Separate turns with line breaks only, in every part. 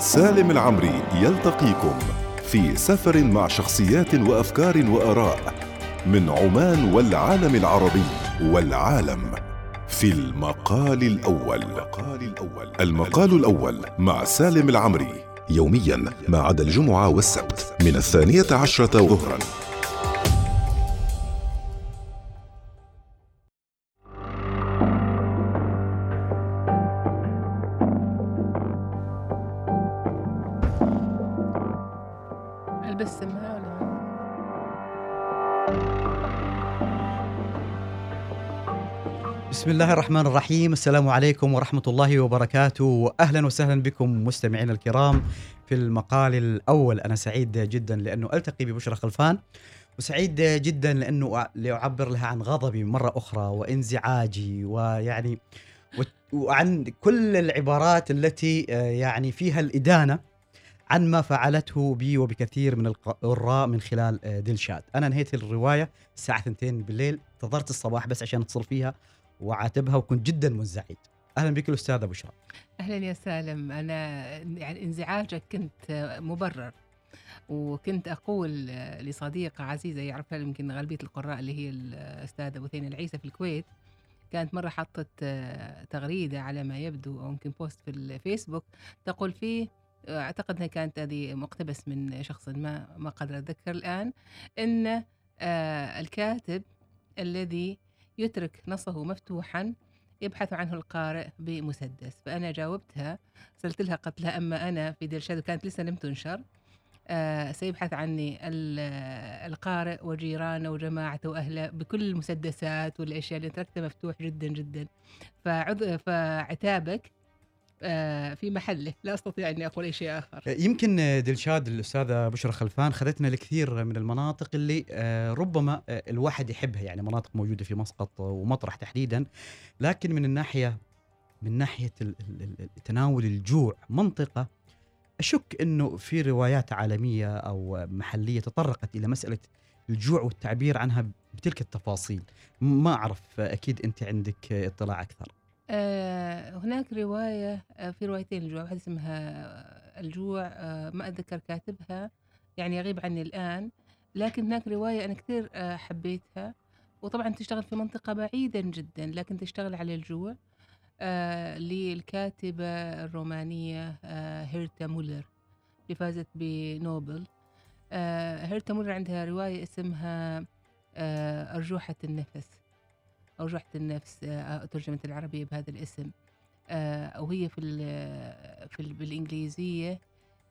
سالم العمري يلتقيكم في سفر مع شخصيات وأفكار وآراء من عمان والعالم العربي والعالم في المقال الأول. المقال الأول مع سالم العمري يوميا ما عدا الجمعة والسبت من الثانية عشرة ظهرا.
الله الرحمن الرحيم. السلام عليكم ورحمة الله وبركاته. أهلا وسهلا بكم مستمعينا الكرام في المقال الأول. أنا سعيد جدا لأنه ألتقي ببشرى خلفان وسعيد جدا لأنه أع- لأعبر لها عن غضبي مرة أخرى وإنزعاجي ويعني وعن كل العبارات التي آه، يعني فيها الإدانة عن ما فعلته بي وبكثير من القراء من خلال آه، دلشاد. أنا نهيت الرواية الساعة 2 بالليل. انتظرت الصباح بس عشان اتصل فيها. وعاتبها وكنت جدا منزعج. أهلا بك الاستاذه بشرى
أهلا يا سالم. أنا يعني انزعاجك كنت مبرر وكنت أقول لصديقه عزيزه يعرفها يمكن غالبية القراء اللي هي الأستاذة بثينه العيسى في الكويت كانت مرة حطت تغريدة على ما يبدو أو يمكن بوست في الفيسبوك تقول فيه أعتقد أنها كانت هذه مقتبس من شخص ما ما قادر أتذكر الآن أن آه، الكاتب الذي يترك نصه مفتوحا يبحث عنه القارئ بمسدس. فأنا جاوبتها أرسلت لها قلت لها أما أنا في دلشاد كانت لسه لم تنشر آه سيبحث عني ال- القارئ وجيرانه وجماعته وأهله بكل المسدسات والأشياء اللي تركته مفتوح جدا جدا. فعذ فعتابك في محله لا أستطيع أني أقول أي شيء آخر.
يمكن دلشاد الأستاذة بشرى خلفان خذتنا لكثير من المناطق اللي آه، ربما آه، الواحد يحبها. يعني مناطق موجودة في مسقط ومطرح تحديدا. لكن من الناحية من ناحية تناول الجوع منطقة أشك إنه في روايات عالمية أو محلية تطرقت إلى مسألة الجوع والتعبير عنها بتلك التفاصيل. ما أعرف أكيد أنت عندك اطلاع أكثر.
آه، هناك رواية آه، في روايتين الجوع واحدة اسمها آه، الجوع ما أتذكر كاتبها يعني يغيب عني الآن لكن هناك رواية أنا كثير حبيتها. وطبعا تشتغل في منطقة بعيدا جدا لكن تشتغل على الجوع للكاتبة الرومانية هيرتا مولر اللي فازت بنوبل. هيرتا مولر عندها رواية اسمها أرجوحة النفس. أرجوحة النفس آه، ترجمت العربية بهذا الاسم. آه، وهي في ال في ال بالإنجليزية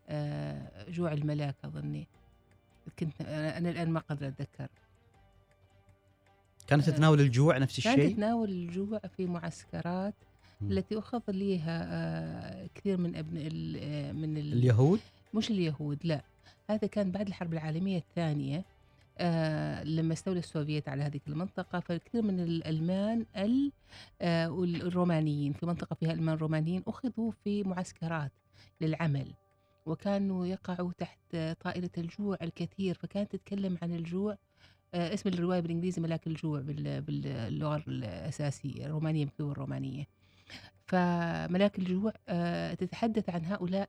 آه، جوع الملاك أظني. كنت أنا الآن ما قادرة أتذكر.
كانت
آه،
تتناول الجوع نفس
كانت
الشيء
تتناول الجوع في معسكرات. التي أخذ ليها آه، كثير من أبناء آه، من ال-
اليهود؟
مش اليهود لا. هذا كان بعد الحرب العالمية الثانية. آه لما استولى السوفييت على هذه المنطقة فكثير من الألمان ال- آه والرومانيين في منطقة فيها ألمان رومانيين أخذوا في معسكرات للعمل وكانوا يقعوا تحت آه، طائلة الجوع الكثير فكانت تتكلم عن الجوع آه اسم الرواية بالإنجليزي ملاك الجوع بال- باللغة الأساسية الرومانية مكتوبة الرومانية فملاك الجوع آه، تتحدث عن هؤلاء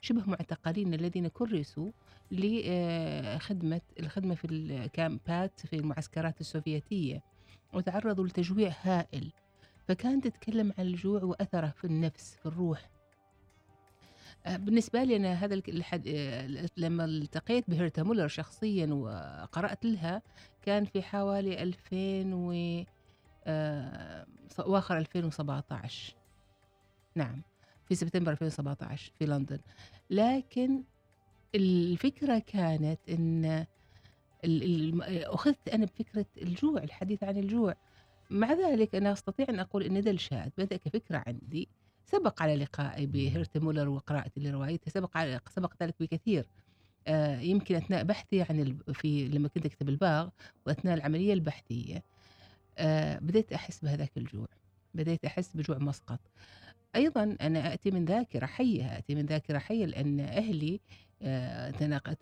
شبه معتقلين الذين كرسوا لخدمة الخدمة في الكامبات في المعسكرات السوفيتية وتعرضوا لتجويع هائل. فكانت تتكلم عن الجوع وأثره في النفس في الروح. آه، بالنسبة لي أنا هذا الحد... آه، لما التقيت بهيرتا مولر شخصيا وقرأت لها كان في حوالي 2000 و آه، أواخر 2017 نعم في سبتمبر 2017 في لندن. لكن الفكرة كانت إن ال- ال- أخذت أنا بفكرة الجوع الحديث عن الجوع. مع ذلك أنا أستطيع أن أقول أن دلشاد بدأ كفكرة عندي سبق على لقائي بهيرت مولر وقراءتي لروايته سبق على سبق ذلك بكثير. آه، يمكن أثناء بحثي عن ال- في لما كنت أكتب الباغ وأثناء العملية البحثية آه، بديت أحس بهذاك الجوع. بديت أحس بجوع مسقط. أيضا أنا أتي من ذاكرة حية أتي من ذاكرة حية لأن أهلي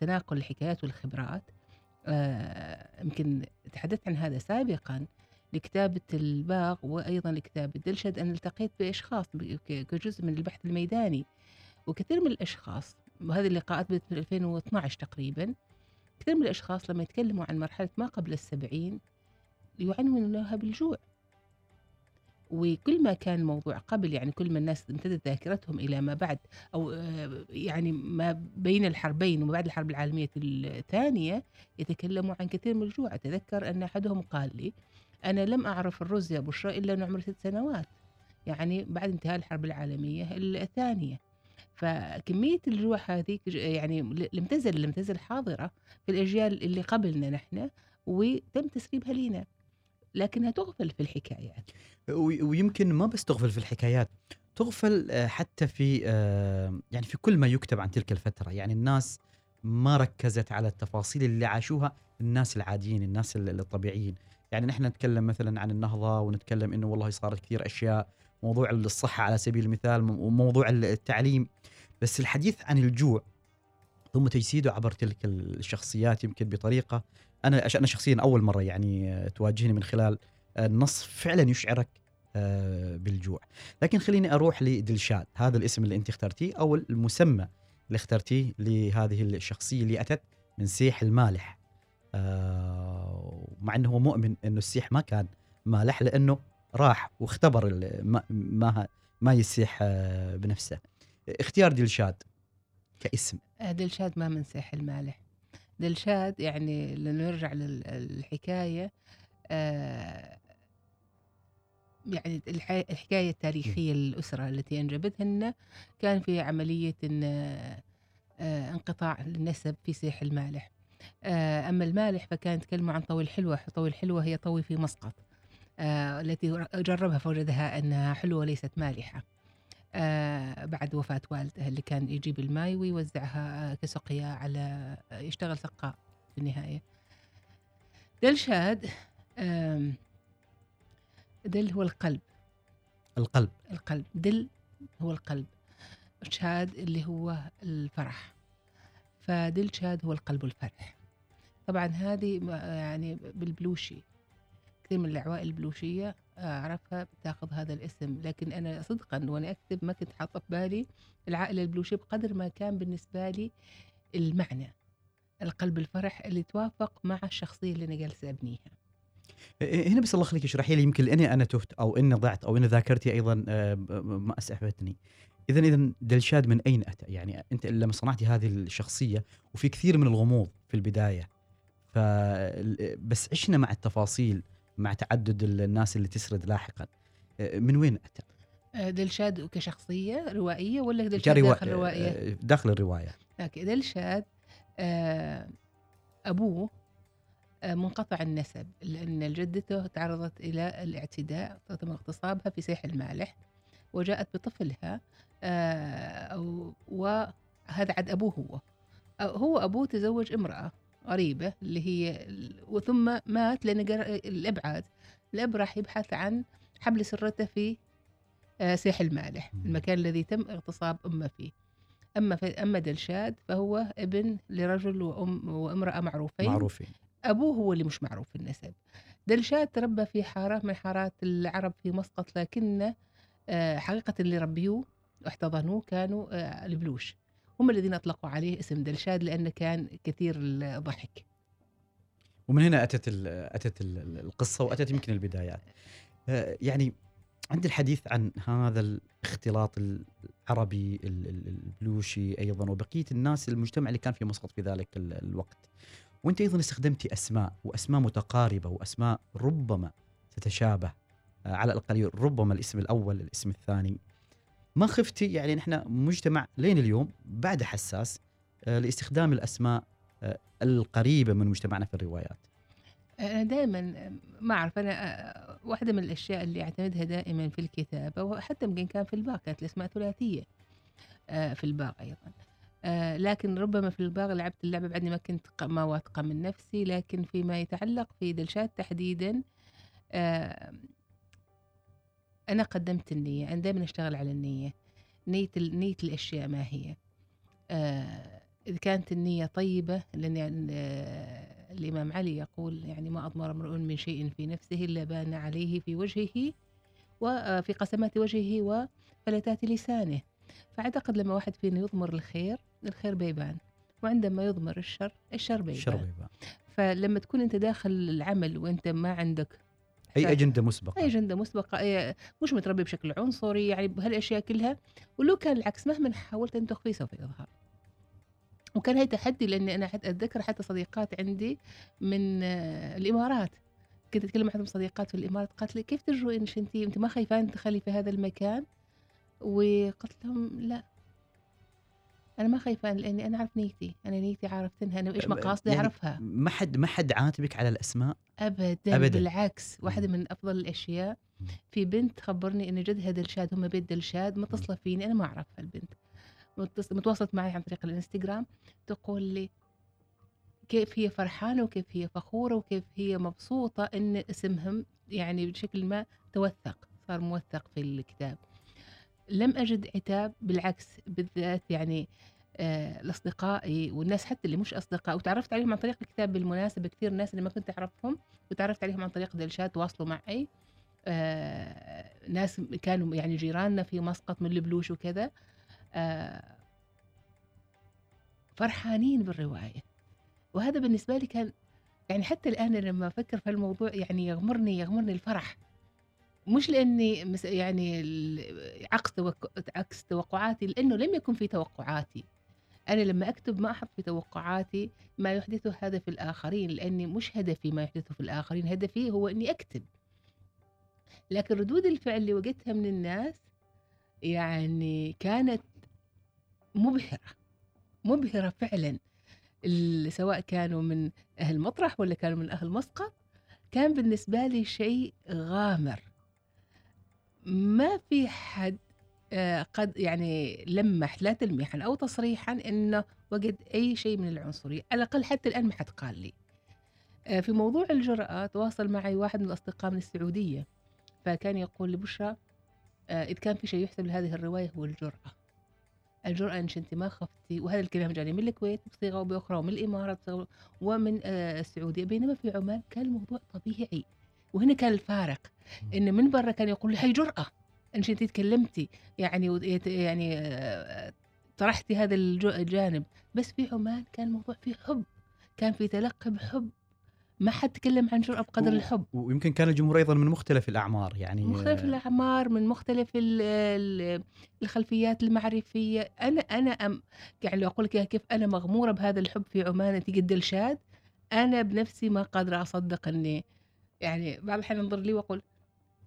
تناقل الحكايات والخبرات. آه، يمكن تحدثت عن هذا سابقا لكتابة الباغ وأيضا لكتابة دلشد. أنا التقيت بأشخاص كجزء من البحث الميداني وكثير من الأشخاص وهذه اللقاءات بدأت من 2012 تقريبا. كثير من الأشخاص لما يتكلموا عن مرحلة ما قبل السبعين يعنون لها بالجوع. وكل ما كان الموضوع قبل يعني كل ما الناس امتدت ذاكرتهم إلى ما بعد أو آه، يعني ما بين الحربين وما بعد الحرب العالمية الثانية يتكلموا عن كثير من الجوع. أتذكر أن أحدهم قال لي أنا لم أعرف الرز يا بشرى إلا عمري ست سنوات يعني بعد انتهاء الحرب العالمية الثانية. فكمية الجوع هذه يعني لم تزل لم تزل حاضرة في الأجيال اللي قبلنا نحن وتم تسريبها لنا. لكنها تغفل في الحكايات.
ويمكن ما بس تغفل في الحكايات تغفل آه، حتى في آه، يعني في كل ما يكتب عن تلك الفترة. يعني الناس ما ركزت على التفاصيل اللي عاشوها الناس العاديين الناس الطبيعيين. يعني نحن نتكلم مثلا عن النهضة ونتكلم إنه والله صارت كثير أشياء موضوع الصحة على سبيل المثال وموضوع التعليم. بس الحديث عن الجوع ثم تجسيده عبر تلك الشخصيات يمكن بطريقة. أنا أنا شخصيا أول مرة يعني آه، تواجهني من خلال النص فعلا يشعرك آه، بالجوع. لكن خليني أروح لدلشاد. هذا الاسم اللي أنت اخترتيه أو المسمى اللي اخترتيه لهذه الشخصية اللي أتت من سيح المالح. آه، مع إنه هو مؤمن إنه السيح ما كان مالح لأنه راح واختبر ما ما يسيح بنفسه. اختيار دلشاد. كاسم.
دلشاد ما من سيح المالح. دلشاد يعني لنرجع للحكاية آه يعني الحكاية التاريخية للأسرة التي أنجبتهن. كان في عملية إن آه انقطاع النسب في سيح المالح. آه أما المالح فكان يتكلموا عن طوي الحلوة طوي الحلوة هي طوي في مسقط. آه التي جربها فوجدها أنها حلوة ليست مالحة. آه بعد وفاة والده اللي كان يجيب الماي ويوزعها كسقيا على يشتغل سقاء في النهاية. دلشاد آه دل هو القلب.
القلب.
القلب. دل هو القلب. شاد اللي هو الفرح. فدل شاد هو القلب والفرح. طبعا هذه يعني بالبلوشي. كثير من العوائل البلوشية أعرفها بتاخذ هذا الاسم لكن أنا صدقا وأنا أكتب ما كنت حاطة في بالي العائلة البلوشية بقدر ما كان بالنسبة لي المعنى القلب الفرح اللي توافق مع الشخصية اللي أنا جالسة أبنيها
هنا بس الله يخليك اشرحي لي يمكن لأني أنا تهت أو إني ضعت أو ان ذاكرتي أيضا آه، ما أسعفتني. اذا اذا دلشاد من أين أتى؟ يعني أنت لما صنعتي هذه الشخصية وفي كثير من الغموض في البداية ف بس عشنا مع التفاصيل مع تعدد الناس اللي تسرد لاحقا آه، من وين أتى؟
آه، دلشاد كشخصية روائية ولا دلشاد روا... داخل الروايه؟
آه، داخل الرواية
أوكي دلشاد أبوه منقطع النسب لأن جدته تعرضت إلى الاعتداء تم اغتصابها في سيح المالح وجاءت بطفلها وهذا عد أبوه هو هو أبوه تزوج امرأة قريبة اللي هي وثم مات لأن الإبعاد. الأب راح يبحث عن حبل سرته في آه، سيح المالح المكان الذي تم اغتصاب أمه فيه. أما في أما دلشاد فهو ابن لرجل وأم وامرأة معروفين.
معروفين.
أبوه هو اللي مش معروف في النسب. دلشاد تربى في حارة من حارات العرب في مسقط لكن آه، حقيقة اللي ربيوه واحتضنوه كانوا آه، البلوش. هم الذين أطلقوا عليه اسم دلشاد لأنه كان كثير الضحك.
ومن هنا أتت أتت القصة وأتت يمكن البدايات. آه، يعني عند الحديث عن هذا الاختلاط العربي البلوشي أيضا وبقية الناس المجتمع اللي كان في مسقط في ذلك الوقت. وأنت أيضا استخدمتي أسماء وأسماء متقاربة وأسماء ربما تتشابه آه، على الأقل ربما الاسم الأول الاسم الثاني. ما خفتي؟ يعني نحن مجتمع لين اليوم بعد حساس آه، لاستخدام الأسماء آه، القريبة من مجتمعنا في الروايات.
أنا دائما ما أعرف أنا آه، واحدة من الأشياء اللي أعتمدها دائما في الكتابة وحتى يمكن كان في الباغ كانت الأسماء ثلاثية في الباغ أيضا. لكن ربما في الباغ لعبت اللعبة بعدني ما كنت ما واثقة من نفسي لكن فيما يتعلق في دلشات تحديدا أنا قدمت النية أنا دائما أشتغل على النية نية نية الأشياء ما هي. آه إذا كانت النية طيبة لأن يعني آه الإمام علي يقول يعني ما أضمر امرؤ من شيء في نفسه إلا بان عليه في وجهه وفي قسمات وجهه وفلتات لسانه. فأعتقد لما واحد فينا يضمر الخير الخير بيبان. وعندما يضمر الشر الشر بيبان.
شربيبة
فلما تكون أنت داخل العمل وأنت ما عندك
أي أجندة مسبقة.
أي أجندة مسبقة. أي مش متربي بشكل عنصري يعني بهالأشياء كلها. ولو كان العكس مهما حاولت أن تخفيه سوف يظهر. وكان هي تحدي لأني أنا حتى أتذكر حتى صديقات عندي من آه، الإمارات. كنت أتكلم مع صديقات في الإمارات. قالت لي كيف تجرؤي إنك أنت أنت ما خايفة أن تدخلي في هذا المكان؟ وقلت لهم لا. أنا ما خايفة لأني أنا أعرف نيتي. أنا نيتي عرفتنها أنا إيش
أم-
مقاصدي
يعني
أعرفها.
ما حد ما حد عاتبك على الأسماء؟
ابدا,
أبداً.
بالعكس
واحدة.
من أفضل
الأشياء.
في بنت خبرني ان جدها دلشاد هم بيت دلشاد متصله فيني أنا ما اعرفها البنت متواصلت معي عن طريق الإنستغرام تقول لي كيف هي فرحانة وكيف هي فخورة وكيف هي مبسوطة إن اسمهم يعني بشكل ما توثق صار موثق في الكتاب لم أجد عتاب بالعكس بالذات يعني آه، الأصدقائي والناس حتى اللي مش أصدقاء. وتعرفت عليهم عن طريق الكتاب بالمناسبة كثير ناس اللي ما كنت أعرفهم. وتعرفت عليهم عن طريق دلشات تواصلوا معي. آه، ناس كانوا يعني جيراننا في مسقط من البلوش وكذا. آه، فرحانين بالرواية. وهذا بالنسبة لي كان يعني حتى الآن لما أفكر في الموضوع يعني يغمرني يغمرني الفرح. مش لأني يعني عكس عكس توقعاتي لأنه لم يكن في توقعاتي. أنا لما أكتب ما أحط في توقعاتي ما يحدثه هذا في الآخرين لأني مش هدفي ما يحدثه في الآخرين هدفي هو إني أكتب. لكن ردود الفعل اللي وجدتها من الناس يعني كانت مبهرة مبهرة فعلا. سواء كانوا من أهل مطرح ولا كانوا من أهل مسقط كان بالنسبة لي شيء غامر. ما في حد قد يعني لمح لا تلميحا أو تصريحا إنه وجد أي شيء من العنصرية على الأقل حتى الآن ما حد قال لي. آه، في موضوع الجرأة تواصل معي واحد من الأصدقاء من السعودية فكان يقول لبشرى آه، إذا كان في شيء يحسب لهذه الرواية هو الجرأة. الجرأة إنش أنت ما خفتي وهذا الكلام جاني من الكويت بصيغة وبأخرى ومن الإمارات بصيغة ومن آه، السعودية بينما في عمان كان الموضوع طبيعي. وهنا كان الفارق إن من برا كان يقول لي هي جرأة. أنت تكلمتي يعني يعني آه، طرحتي هذا الج- الجانب. بس في عمان كان الموضوع فيه حب كان في تلقي بحب. ما حد تكلم عن جرأة بقدر
و-
الحب.
ويمكن كان الجمهور أيضا من مختلف الأعمار يعني
مختلف
آه،
الأعمار من مختلف ال- ال- الخلفيات المعرفية. أنا أنا أم يعني لو أقول لك كيف أنا مغمورة بهذا الحب في عمان قد الشاد أنا بنفسي ما قادرة أصدق أني يعني بعض الأحيان أنظر لي وأقول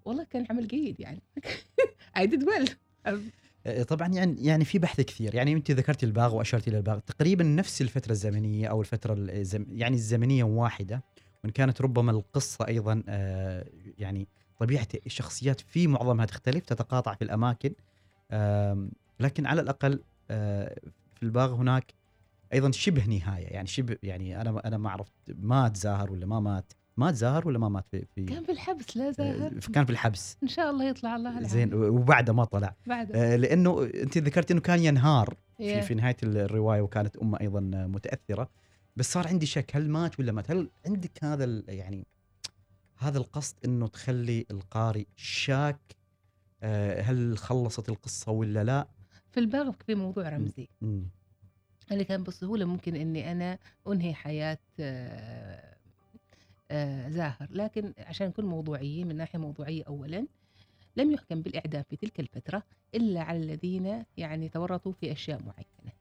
والله كان عمل جيد يعني. Did well.
آه، طبعا يعني يعني في بحث كثير. يعني أنت ذكرتي الباغ وأشرتي إلى الباغ. تقريبا نفس الفترة الزمنية أو الفترة الزم يعني الزمنية واحدة وإن كانت ربما القصة أيضا آه، يعني طبيعة الشخصيات في معظمها تختلف تتقاطع في الأماكن. آم، لكن على الأقل آه، في الباغ هناك أيضا شبه نهاية. يعني شبه يعني أنا أنا ما عرفت مات زاهر ولا ما مات. مات زاهر ولا ما مات في, في
كان في الحبس لا زاهر.
آه، كان في الحبس.
إن شاء الله يطلع الله العافية.
زين وبعده ما طلع.
بعد
آه، لأنه أنت ذكرت إنه كان ينهار في
Yeah.
في نهاية الرواية وكانت أمه أيضا متأثرة. بس صار عندي شك هل مات ولا مات؟ هل عندك هذا يعني هذا القصد إنه تخلي القارئ شاك؟ آه، هل خلصت القصة ولا لا؟
في الباغ في موضوع رمزي.
مم.
اللي كان بسهولة ممكن أنهي حياة آه، آه، زاهر. لكن عشان نكون موضوعيين من ناحية موضوعية أولا لم يحكم بالإعدام في تلك الفترة إلا على الذين يعني تورطوا في أشياء معينة.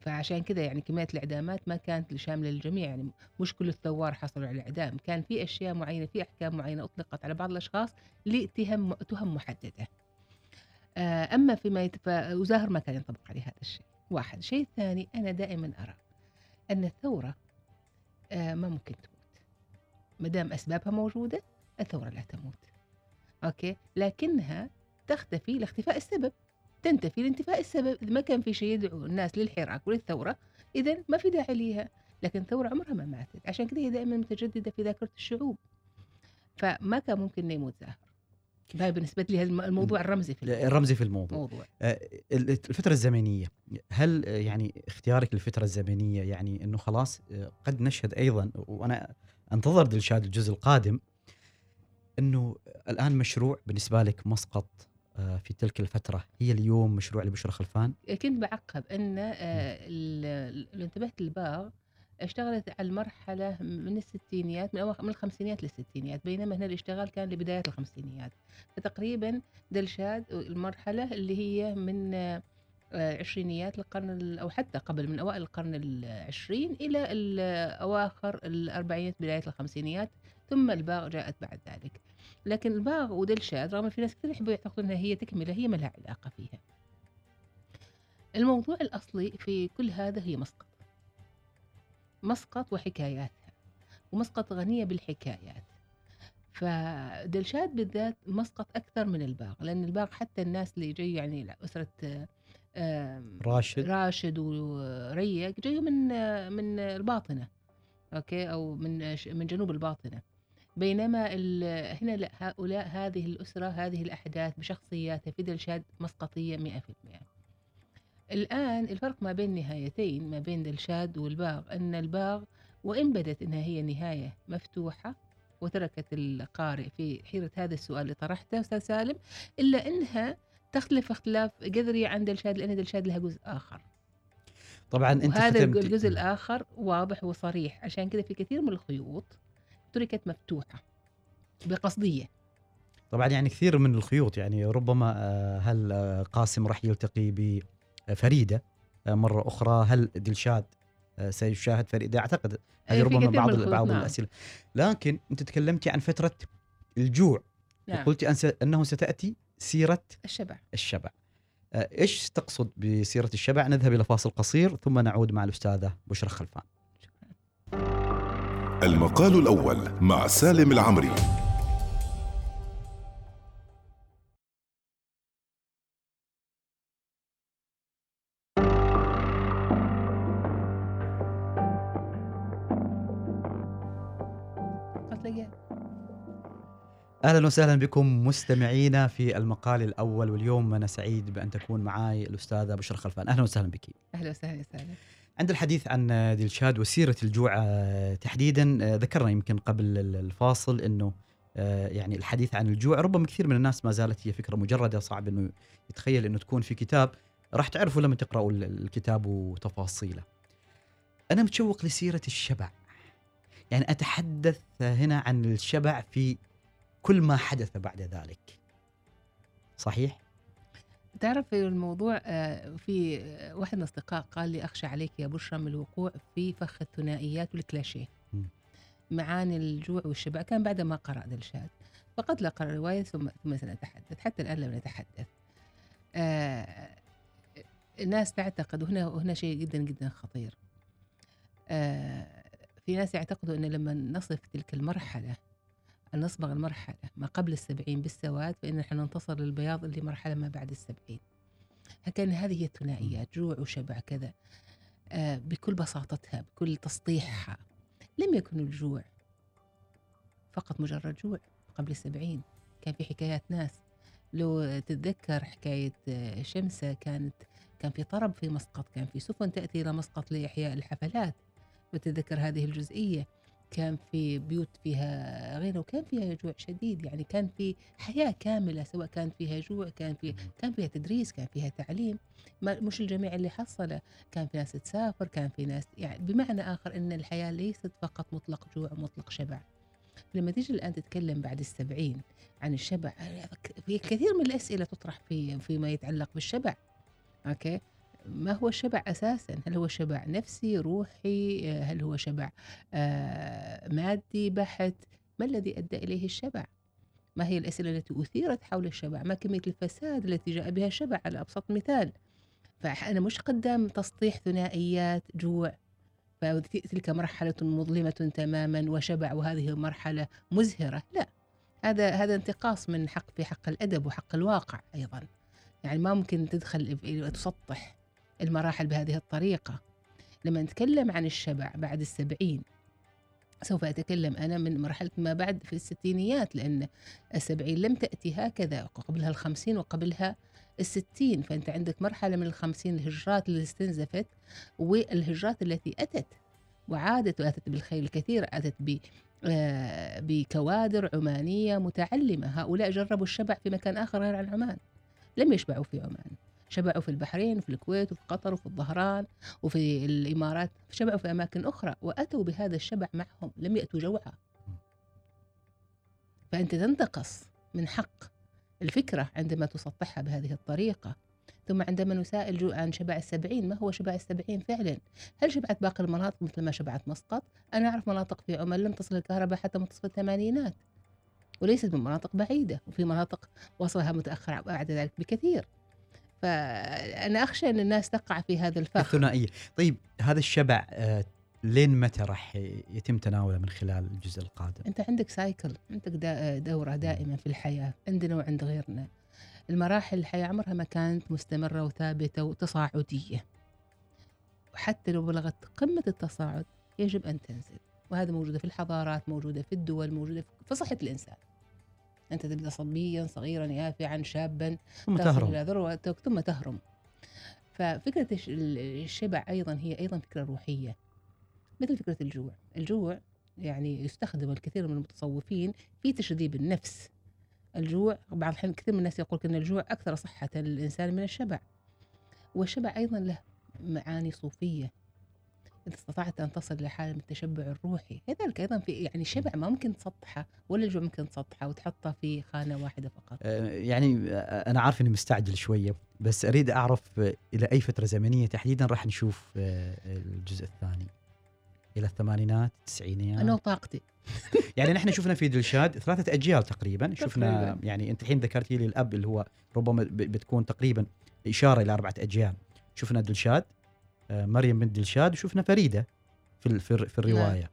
فعشان كذا يعني كمية الإعدامات ما كانت شاملة للجميع. يعني مش كل الثوار حصلوا على الإعدام. كان في أشياء معينة في أحكام معينة أطلقت على بعض الأشخاص لتهم تهم محددة. آه، أما فيما يتف... وزاهر ما كان ينطبق عليه هذا الشيء. واحد. شيء ثاني أنا دائما أرى أن الثورة آه، ما ممكن تموت ما دام أسبابها موجودة الثورة لا تموت. أوكي؟ لكنها تختفي لاختفاء السبب. تنتفي لانتفاء السبب. إذا ما كان في شيء يدعو الناس للحراك وللثورة إذا ما في داعي ليها. لكن الثورة عمرها ما ماتت. عشان كده هي دائما متجددة في ذاكرة الشعوب. فما كان ممكن يموت زاهر بالنسبة لي الموضوع الرمزي في الموضوع.
الرمزي في الموضوع.
موضوع.
آه، الفترة الزمنية. هل آه، يعني اختيارك للفترة الزمنية يعني إنه خلاص آه، قد نشهد أيضا وأنا انتظر دلشاد الجزء القادم إنه الآن مشروع بالنسبة لك مسقط آه، في تلك الفترة. هي اليوم مشروع لبشرى خلفان؟
كنت بعقب إن آه، لو انتبهت الباغ اشتغلت على المرحلة من الستينيات من من الخمسينيات للستينيات بينما هنا الاشتغال كان لبداية الخمسينيات. فتقريبا دلشاد المرحلة اللي هي من آه، عشرينيات القرن ال- أو حتى قبل من أوائل القرن العشرين إلى أواخر الأربعينيات بداية الخمسينيات ثم الباغ جاءت بعد ذلك. لكن الباغ ودلشاد رغم في ناس كثير يحبوا يعتقدون أنها هي تكملة هي ما لها علاقة فيها. الموضوع الأصلي في كل هذا هي مسقط. مسقط وحكاياتها ومسقط غنية بالحكايات. فدلشاد بالذات مسقط أكثر من الباغ لأن الباغ حتى الناس اللي جاي يعني أسرة
راشد.
راشد وريق جايوا من من الباطنة okay؟ أو من من جنوب الباطنة. بينما هنا لا هؤلاء هذه الأسرة هذه الأحداث بشخصياتها في دلشاد مسقطية 100% الآن الفرق ما بين نهايتين ما بين دلشاد والباغ أن الباغ وإن بدت أنها هي نهاية مفتوحة وتركت القارئ في حيرة هذا السؤال اللي طرحته أستاذ سالم إلا أنها تختلف اختلاف قدري عن دلشاد لأن دلشاد لها جزء آخر.
طبعا
أنت
ختمتي-
الجزء الآخر واضح وصريح عشان كذا في كثير من الخيوط تركت مفتوحة بقصدية.
طبعا يعني كثير من الخيوط يعني ربما آه، هل آه، قاسم راح يلتقي بفريدة آه، مرة أخرى هل دلشاد سيشاهد فريدة؟ أعتقد هذه ربما بعض بعض
نعم.
الأسئلة. لكن أنت تكلمتي عن فترة الجوع.
نعم.
وقلت أنه ستأتي سيرة
الشبع.
الشبع. آه، إيش تقصد بسيرة الشبع؟ نذهب إلى فاصل قصير ثم نعود مع الأستاذة بشرى خلفان.
المقال الأول مع سالم العمري.
أهلا وسهلا بكم مستمعينا في المقال الأول واليوم أنا سعيد بأن تكون معي الأستاذة بشرى خلفان أهلا وسهلا بك
أهلا وسهلا سالم
عند الحديث عن دلشاد وسيرة الجوع آه، تحديدا آه، ذكرنا يمكن قبل ال- الفاصل إنه آه، يعني الحديث عن الجوع ربما كثير من الناس ما زالت هي فكرة مجردة صعب إنه يتخيل إنه تكون في كتاب راح تعرفوا لما تقرأوا ال- الكتاب وتفاصيله. أنا متشوق لسيرة الشبع. يعني أتحدث هنا عن الشبع في كل ما حدث بعد ذلك. صحيح؟
تعرف الموضوع آه، في آه، واحد من الأصدقاء قال لي أخشى عليك يا بشرى من الوقوع في فخ الثنائيات والكلاشيه. معاني الجوع والشبع كان بعد ما قرأ دلشاد فقد لا قرأ الرواية ثم ثم سنتحدث حتى الآن لم نتحدث آه، الناس تعتقد وهنا وهنا شيء جدا جدا خطير آه، في ناس يعتقدوا أن لما نصف تلك المرحلة أن نصبغ المرحلة ما قبل السبعين بالسواد فإن نحن ننتصر للبياض اللي مرحلة ما بعد السبعين. كان هذه هي الثنائيات جوع وشبع كذا. آه بكل بساطتها بكل تسطيحها لم يكن الجوع فقط مجرد جوع قبل السبعين. كان في حكايات ناس. لو تتذكر حكاية آه، شمسة كانت كان في طرب في مسقط كان في سفن تأتي إلى مسقط لإحياء الحفلات. وتتذكر هذه الجزئية. كان في بيوت فيها غنى وكان فيها جوع شديد يعني كان في حياة كاملة سواء كان فيها جوع كان في كان فيها تدريس كان فيها تعليم. ما مش الجميع اللي حصله كان في ناس تسافر كان في ناس يعني بمعنى آخر أن الحياة ليست فقط مطلق جوع ومطلق شبع. لما تيجي الآن تتكلم بعد السبعين عن الشبع في كثير من الأسئلة تطرح في فيما يتعلق بالشبع. أوكي؟ ما هو الشبع أساسا؟ هل هو شبع نفسي روحي؟ آه، هل هو شبع آه، مادي بحت؟ ما الذي أدى إليه الشبع؟ ما هي الأسئلة التي أثيرت حول الشبع؟ ما كمية الفساد التي جاء بها الشبع على أبسط مثال. فأنا مش قدام تسطيح ثنائيات جوع. فتلك مرحلة مظلمة تماما وشبع وهذه مرحلة مزهرة. لا هذا هذا انتقاص من حق في حق الأدب وحق الواقع أيضا. يعني ما ممكن تدخل تسطح المراحل بهذه الطريقة. لما نتكلم عن الشبع بعد السبعين سوف أتكلم أنا من مرحلة ما بعد في الستينيات لأن السبعين لم تأتي هكذا قبلها الخمسين وقبلها الستين. فأنت عندك مرحلة من الخمسين الهجرات اللي استنزفت والهجرات التي أتت وعادت وأتت بالخيل الكثير أتت ب آه، بكوادر عمانية متعلمة. هؤلاء جربوا الشبع في مكان آخر غير عن عمان. لم يشبعوا في عمان. شبعوا في البحرين وفي الكويت وفي قطر وفي الظهران وفي الإمارات شبعوا في أماكن أخرى وأتوا بهذا الشبع معهم لم يأتوا جوعا. فأنت تنتقص من حق الفكرة عندما تسطحها بهذه الطريقة. ثم عندما نسائل عن شبع السبعين ما هو شبع السبعين فعلا؟ هل شبعت باقي المناطق مثل ما شبعت مسقط؟ أنا أعرف مناطق في عمان لم تصل الكهرباء حتى منتصف الثمانينات وليست من مناطق بعيدة وفي مناطق وصلها متأخر بعد ذلك بكثير. فأنا أخشى أن الناس تقع في هذا الفخ.
الثنائية. طيب هذا الشبع آه، لين متى راح يتم تناوله من خلال الجزء القادم؟
أنت عندك سايكل عندك دا- دورة دائما في الحياة عندنا وعند غيرنا. المراحل الحياة عمرها ما كانت مستمرة وثابتة وتصاعدية. وحتى لو بلغت قمة التصاعد يجب أن تنزل. وهذا موجودة في الحضارات موجودة في الدول موجودة في- في صحة الإنسان. أنت تبدأ صبيا صغيرا يافعا شابا
ثم
تصل
تهرب.
إلى ذروتك ثم تهرم ففكرة الش- الشبع أيضا هي أيضا فكرة روحية. مثل فكرة الجوع. الجوع يعني يستخدم الكثير من المتصوفين في تشذيب النفس. الجوع بعض الأحيان كثير من الناس يقول أن الجوع أكثر صحة للإنسان من الشبع. والشبع أيضا له معاني صوفية. استطعت أن تصل لحالة من التشبع الروحي. كذلك أيضا في يعني الشبع ما ممكن تسطحه ولا الجوع ممكن تسطحه وتحطه في خانة واحدة فقط.
آه، يعني آه، أنا عارف إني مستعجل شوية بس أريد أعرف آه، إلى أي فترة زمنية تحديدا راح نشوف آه، الجزء الثاني؟ إلى الثمانينات التسعينيات؟
أنا وطاقتي.
يعني نحن شفنا في دلشاد ثلاثة أجيال تقريبا. شفنا. يعني أنت الحين ذكرتي لي الاب اللي هو ربما بتكون تقريبا إشارة إلى أربعة أجيال. شفنا دلشاد مريم بنت دلشاد وشفنا فريدة في في, في الرواية.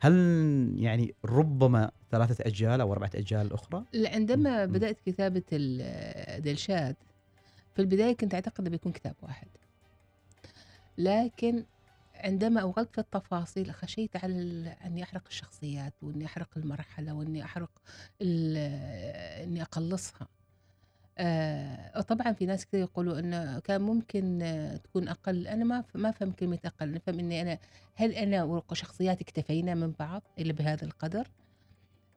هل يعني ربما ثلاثة أجيال أو أربعة أجيال أخرى
عندما كتابة ال- دلشاد في البداية كنت أعتقد أنه بيكون كتاب واحد. لكن عندما أوغلت في التفاصيل خشيت على أني أحرق الشخصيات وأني أحرق المرحلة وأني أحرق أني أقلصها. آه طبعا في ناس كثير يقولوا إنه كان ممكن آه، تكون أقل. أنا ما ما فهم كلمة أقل. نفهم إني أنا هل أنا وشخصياتي اكتفينا من بعض إلا بهذا القدر؟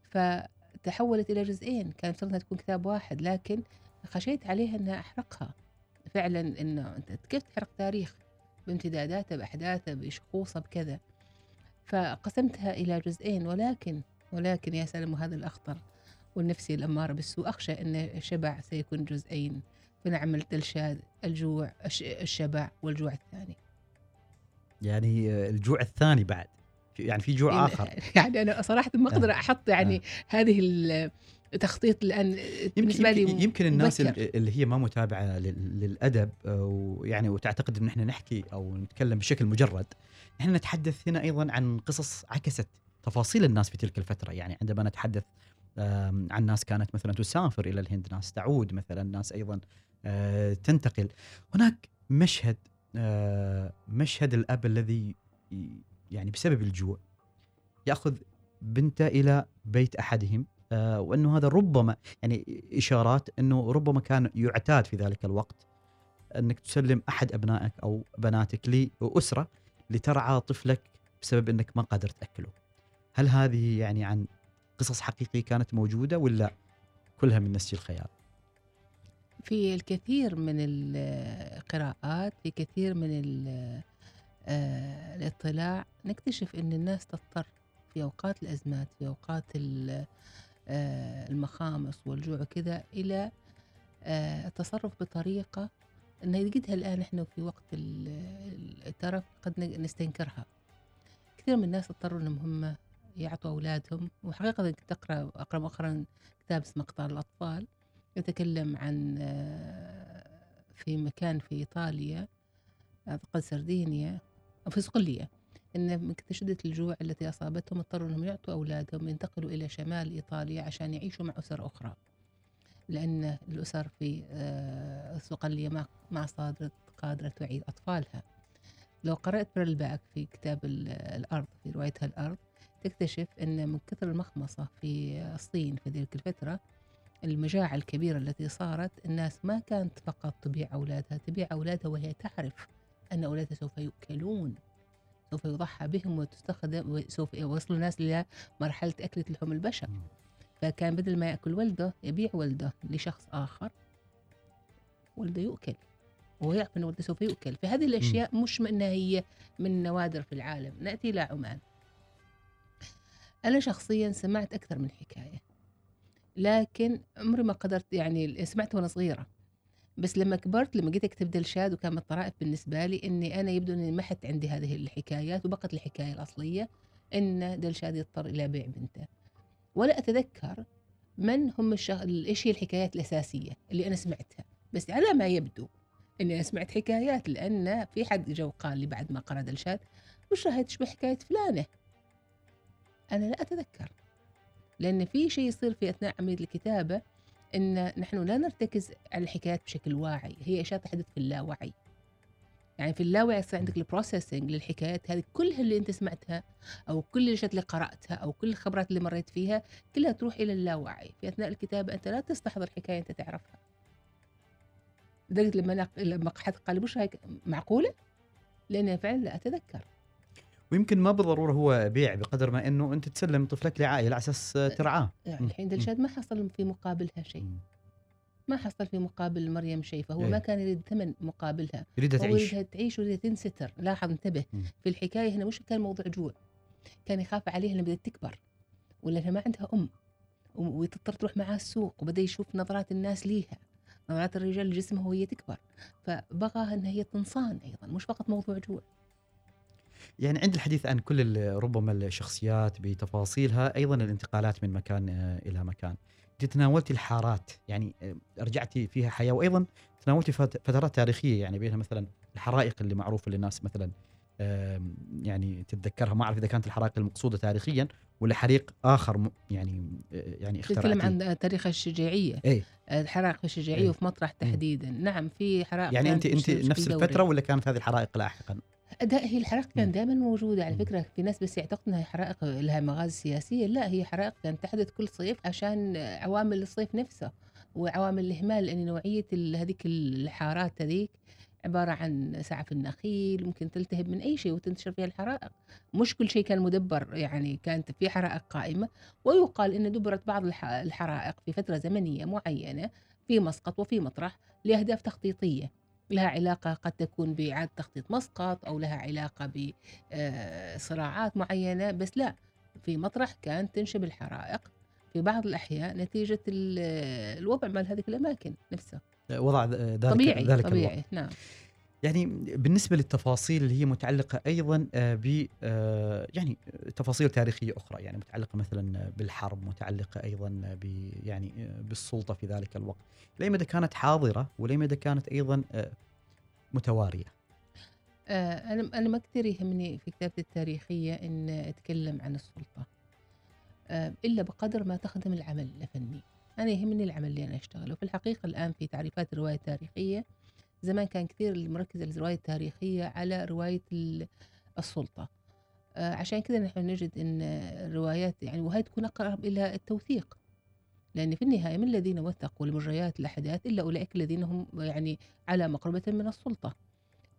فتحولت إلى جزئين. كان انها تكون كتاب واحد لكن خشيت عليها إنها أحرقها. فعلا إنه أنت كيف تحرق تاريخ؟ بامتداداته بأحداثه بشخوصه بكذا. فقسمتها إلى جزئين. ولكن ولكن يا سلام وهذا الأخطر. والنفسي الاماره بالسوء اخشى إن الشبع سيكون جزئين. فنعمل تلشاد الجوع الش- الشبع والجوع الثاني.
يعني آه، الجوع الثاني بعد. يعني في جوع آخر.
يعني أنا صراحة ما أقدر أحط يعني هذه التخطيط
يمكن
بالنسبة لي
يمكن, يمكن الناس
مبكر.
اللي هي ما متابعة لل- للأدب آه، ويعني وتعتقد إن إحنا نحكي أو نتكلم بشكل مجرد إحنا نتحدث هنا أيضا عن قصص عكست تفاصيل الناس في تلك الفترة. يعني عندما نتحدث عن ناس كانت مثلا تسافر إلى الهند ناس تعود مثلا ناس أيضا آه، تنتقل هناك مشهد آه، مشهد الأب الذي يعني بسبب الجوع يأخذ بنته إلى بيت أحدهم آه، وأنه هذا ربما يعني إشارات أنه ربما كان يعتاد في ذلك الوقت أنك تسلم أحد أبنائك أو بناتك لأسرة لترعى طفلك بسبب أنك ما قادر تأكله. هل هذه يعني عن قصص حقيقية كانت موجودة ولا كلها من نسج الخيال؟
في الكثير من القراءات في كثير من آه، الاطلاع نكتشف إن الناس تضطر في أوقات الأزمات في أوقات آه، المخامص والجوع وكذا إلى آه، التصرف بطريقة ان نجدها الآن إحنا في وقت ال- الترف قد نستنكرها كثير من الناس اضطروا إنهم هم يعطوا أولادهم. وحقيقة كنت اقرا أقرأ مؤخرا كتاب اسمه قطار الأطفال يتكلم عن آه، في مكان في إيطاليا اعتقد سردينيا أو في صقليه إن من شدة الجوع التي أصابتهم اضطروا إنهم يعطوا أولادهم ينتقلوا إلى شمال إيطاليا عشان يعيشوا مع أسر أخرى. لأن الأسر في آه، صقليه ما ما قادرة تعيد أطفالها. لو قرأت برلباك في كتاب ال- الأرض في روايتها الأرض تكتشف إن من كثر المخمصة في الصين في ذلك الفترة المجاعة الكبيرة التي صارت الناس ما كانت فقط تبيع أولادها تبيع أولادها وهي تعرف أن أولادها سوف يؤكلون سوف يضحى بهم وتستخدم وسوف يوصل الناس إلى مرحلة أكلة لحوم البشر. فكان بدل ما يأكل ولده يبيع ولده لشخص آخر ولده يؤكل وهو يعرف أن ولده سوف يؤكل. فهذه الأشياء مش أنها هي من نوادر في العالم. نأتي إلى عمان. أنا شخصيا سمعت أكثر من حكاية لكن عمري ما قدرت يعني سمعت وأنا صغيرة. بس لما كبرت لما جيت أكتب دلشاد وكان من الطرائف بالنسبة لي إني أنا يبدو إني محت عندي هذه الحكايات وبقت الحكاية الأصلية إن دلشاد يضطر إلى بيع بنته. ولا أتذكر من هم الشغ... إيش هي الحكايات الأساسية اللي أنا سمعتها. بس على ما يبدو إني أنا سمعت حكايات لأن في حد جو قال لي بعد ما قرأ دلشاد وش هاي تشبه حكاية فلانة؟ أنا لا أتذكر. لأن في شيء يصير في أثناء عمليه الكتابة إن نحن لا نرتكز على الحكايات بشكل واعي. هي أشياء تحدث في اللاوعي. يعني في اللاوعي يصير عندك البروسيسنج للحكايات هذه كلها اللي أنت سمعتها أو كل الاشياء اللي قرأتها أو كل الخبرات اللي مريت فيها كلها تروح إلى اللاوعي. في أثناء الكتابة أنت لا تستحضر حكاية أنت تعرفها. لدرجة لما لما حد قال وش هيك معقولة؟ لأن فعلا لا أتذكر.
ويمكن ما بالضرورة هو بيع بقدر ما إنه أنت تسلم طفلك لعائلة على أساس ترعاه.
يعني الحين دلشاد ما حصل في مقابلها شيء. ما حصل في مقابل مريم شيء فهو
إيه.
ما كان يريد ثمن مقابلها.
يريدها تعيش.
يريدها تعيش ويريدها تنستر. لاحظ انتبه. في الحكاية هنا مش كان موضوع جوع. كان يخاف عليها لما بدها تكبر. ولا ما عندها أم. وتضطر تروح معاه السوق وبدأ يشوف نظرات الناس ليها. نظرات الرجال لجسمها وهي تكبر. فبغاها انها هي تنصان أيضا مش فقط موضوع جوع.
يعني عند الحديث عن كل ربما الشخصيات بتفاصيلها أيضا الانتقالات من مكان آه، إلى مكان انت تناولتي الحارات يعني آه، رجعتي فيها حياة وأيضا تناولتي فت- فترات تاريخية يعني بينها مثلا الحرائق اللي معروفة للناس مثلا يعني تتذكرها ما أعرف إذا كانت الحرائق المقصودة تاريخيا ولا حريق آخر يعني آه، يعني
تتكلم عن تاريخ الشجاعية
إيه
الحرائق الشجاعية
إيه.
وفي مطرح تحديدا نعم في حرائق
يعني أنت
أنت
نفس. الفترة ولا كانت هذه الحرائق لاحقا؟
ده هي الحرائق
مم.
كانت دائما موجودة على. فكرة. في ناس بس يعتقدوا إنها حرائق لها مغازي سياسية. لا هي حرائق كانت تحدث كل صيف عشان عوامل الصيف نفسه وعوامل الإهمال لأن نوعية ال- هذيك الحارات هذيك عبارة عن سعف النخيل ممكن تلتهب من أي شيء وتنتشر فيها الحرائق. مش كل شيء كان مدبر يعني كانت في حرائق قائمة. ويقال إن دبرت بعض الح- الحرائق في فترة زمنية معينة في مسقط وفي مطرح لأهداف تخطيطية. لها علاقة قد تكون بإعادة تخطيط مسقط أو لها علاقة بصراعات معينة بس لا في مطرح كانت تنشب الحرائق. في بعض الأحيان نتيجة ال- الوضع مال هذه الأماكن نفسها.
وضع ذلك
طبيعي
ذلك الوضع.
طبيعي نعم.
يعني بالنسبة للتفاصيل اللي هي متعلقة أيضا آه، ب آه، يعني تفاصيل تاريخية أخرى يعني متعلقة مثلا بالحرب متعلقة أيضا ب يعني آه، بالسلطة في ذلك الوقت. لاي مدى كانت حاضرة ولاي مدى كانت أيضا
متوارية؟ أنا أنا ما كثير يهمني في كتابتي التاريخية إن أتكلم عن السلطة آه، إلا بقدر ما تخدم العمل الفني. أنا يهمني العمل اللي أنا أشتغله. في الحقيقة الآن في تعريفات الرواية التاريخية زمان كان كثير المركز الرواية التاريخية على رواية ال- السلطة. آه، عشان كذا نحن نجد أن الروايات يعني وهي تكون أقرب إلى التوثيق. لأن في النهاية من الذين وثقوا لمجريات الأحداث إلا أولئك الذين هم يعني على مقربة من السلطة.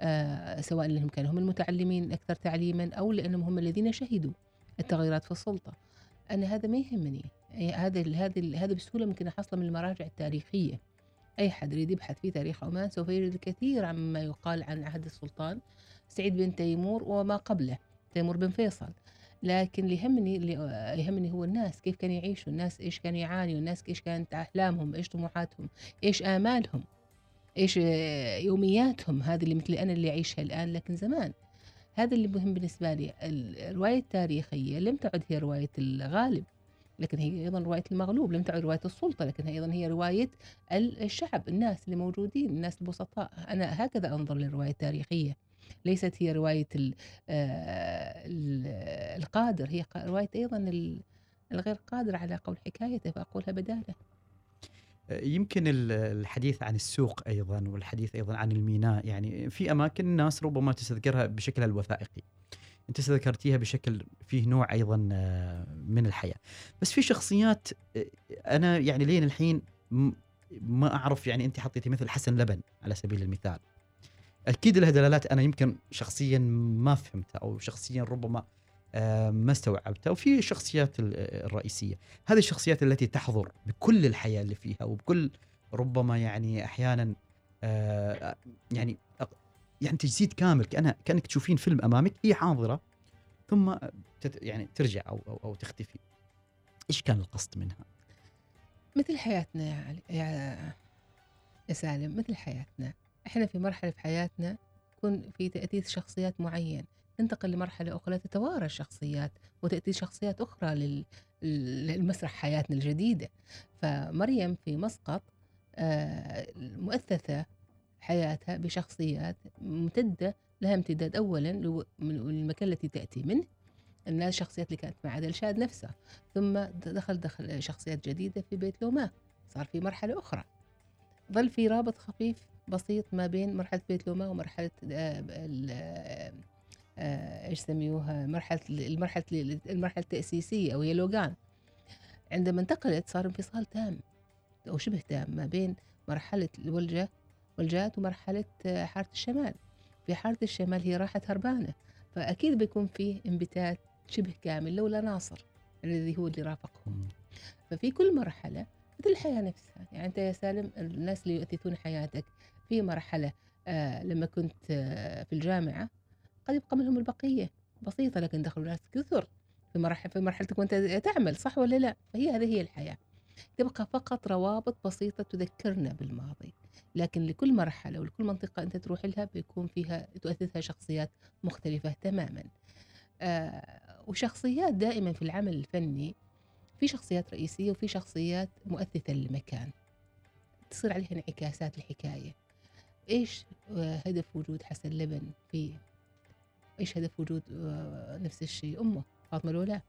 آه، سواء لأنهم كانوا هم المتعلمين أكثر تعليما أو لأنهم هم الذين شهدوا التغيرات في السلطة. أنا هذا ما يهمني. أي- هذا هذا هذا بسهولة ممكن أحصله من المراجع التاريخية. أي حد يريد يبحث في تاريخ عمان سوف يجد الكثير عما يقال عن عهد السلطان سعيد بن تيمور وما قبله تيمور بن فيصل. لكن اللي يهمني اللي يهمني هو الناس كيف كانوا يعيشوا الناس إيش كانوا يعانوا الناس إيش كانت أحلامهم إيش طموحاتهم إيش آمالهم إيش يومياتهم هذه اللي مثل أنا اللي أعيشها الآن لكن زمان. هذا اللي مهم بالنسبة لي الرواية التاريخية لم تعد هي رواية الغالب. لكن هي أيضا رواية المغلوب لم تعد رواية السلطة لكن هي أيضا هي رواية ال- الشعب الناس اللي موجودين الناس البسطاء. أنا هكذا أنظر للرواية التاريخية. ليست هي رواية ال- آه، ال- القادر هي أيضا ال- الغير قادر على قول حكايته فأقولها بدالة.
يمكن ال- الحديث عن السوق أيضا والحديث أيضا عن الميناء. يعني في أماكن الناس ربما تستذكرها بشكلها الوثائقي. أنت استذكرتيها بشكل فيه نوع أيضا آه، من الحياة. بس في شخصيات آه، أنا يعني لين الحين ما أعرف يعني أنت حطيتي مثل حسن لبن على سبيل المثال. أكيد لها دلالات أنا يمكن شخصيا ما فهمتها أو شخصيا ربما آه، ما استوعبتها وفي الشخصيات ال- الرئيسية. هذه الشخصيات التي تحضر بكل الحياة اللي فيها وبكل ربما يعني أحيانا يعني يعني تجسيد كامل كأنها كأنك تشوفين فيلم أمامك هي حاضرة ثم تت يعني ترجع أو أو, أو تختفي. إيش كان القصد منها؟
مثل حياتنا يا علي يا, يا سالم مثل حياتنا. إحنا في مرحلة في حياتنا يكون في تأثير شخصيات معين. ننتقل لمرحلة أخرى تتوارى الشخصيات وتاتي شخصيات أخرى لل- للمسرح حياتنا الجديدة. فمريم في مسقط آه، مؤثثه حياتها بشخصيات ممتدة لها امتداد من المكان التي تأتي منه الناس الشخصيات اللي كانت مع عادل شاد نفسها. ثم دخل دخل شخصيات جديدة في بيت لوما صار في مرحلة أخرى. ظل في رابط خفيف بسيط ما بين مرحلة بيت لوما ومرحلة آه، آه، آه، إيش يسميوها؟ مرحلة المرحلة المرحلة التأسيسية أو هي لوغان. عندما انتقلت صار انفصال تام أو شبه تام ما بين مرحلة الولجة والجات ومرحلة آه، حارة الشمال. في حارة الشمال هي راحت هربانة فأكيد بيكون فيه انبتات شبه كامل لولا ناصر الذي هو اللي رافقهم. ففي كل مرحلة مثل الحياة نفسها. يعني أنت يا سالم الناس اللي يؤثثون حياتك في مرحلة آه لما كنت آه في الجامعة قد يبقى منهم البقية. بسيطة لكن دخلوا ناس كثر في مرحلة في مرحلتك وأنت تعمل صح ولا لا؟ فهي هذه هي الحياة. تبقى فقط روابط بسيطة تذكرنا بالماضي. لكن لكل مرحلة ولكل منطقة أنت تروح لها بيكون فيها تؤثثها شخصيات مختلفة تماما. آه وشخصيات دائما في العمل الفني في شخصيات رئيسية وفي شخصيات مؤثثة للمكان. تصير عليها انعكاسات الحكاية. إيش آه، هدف وجود حسن لبن في إيش هدف وجود آه، نفس الشيء؟ أمه فاطمة الولاء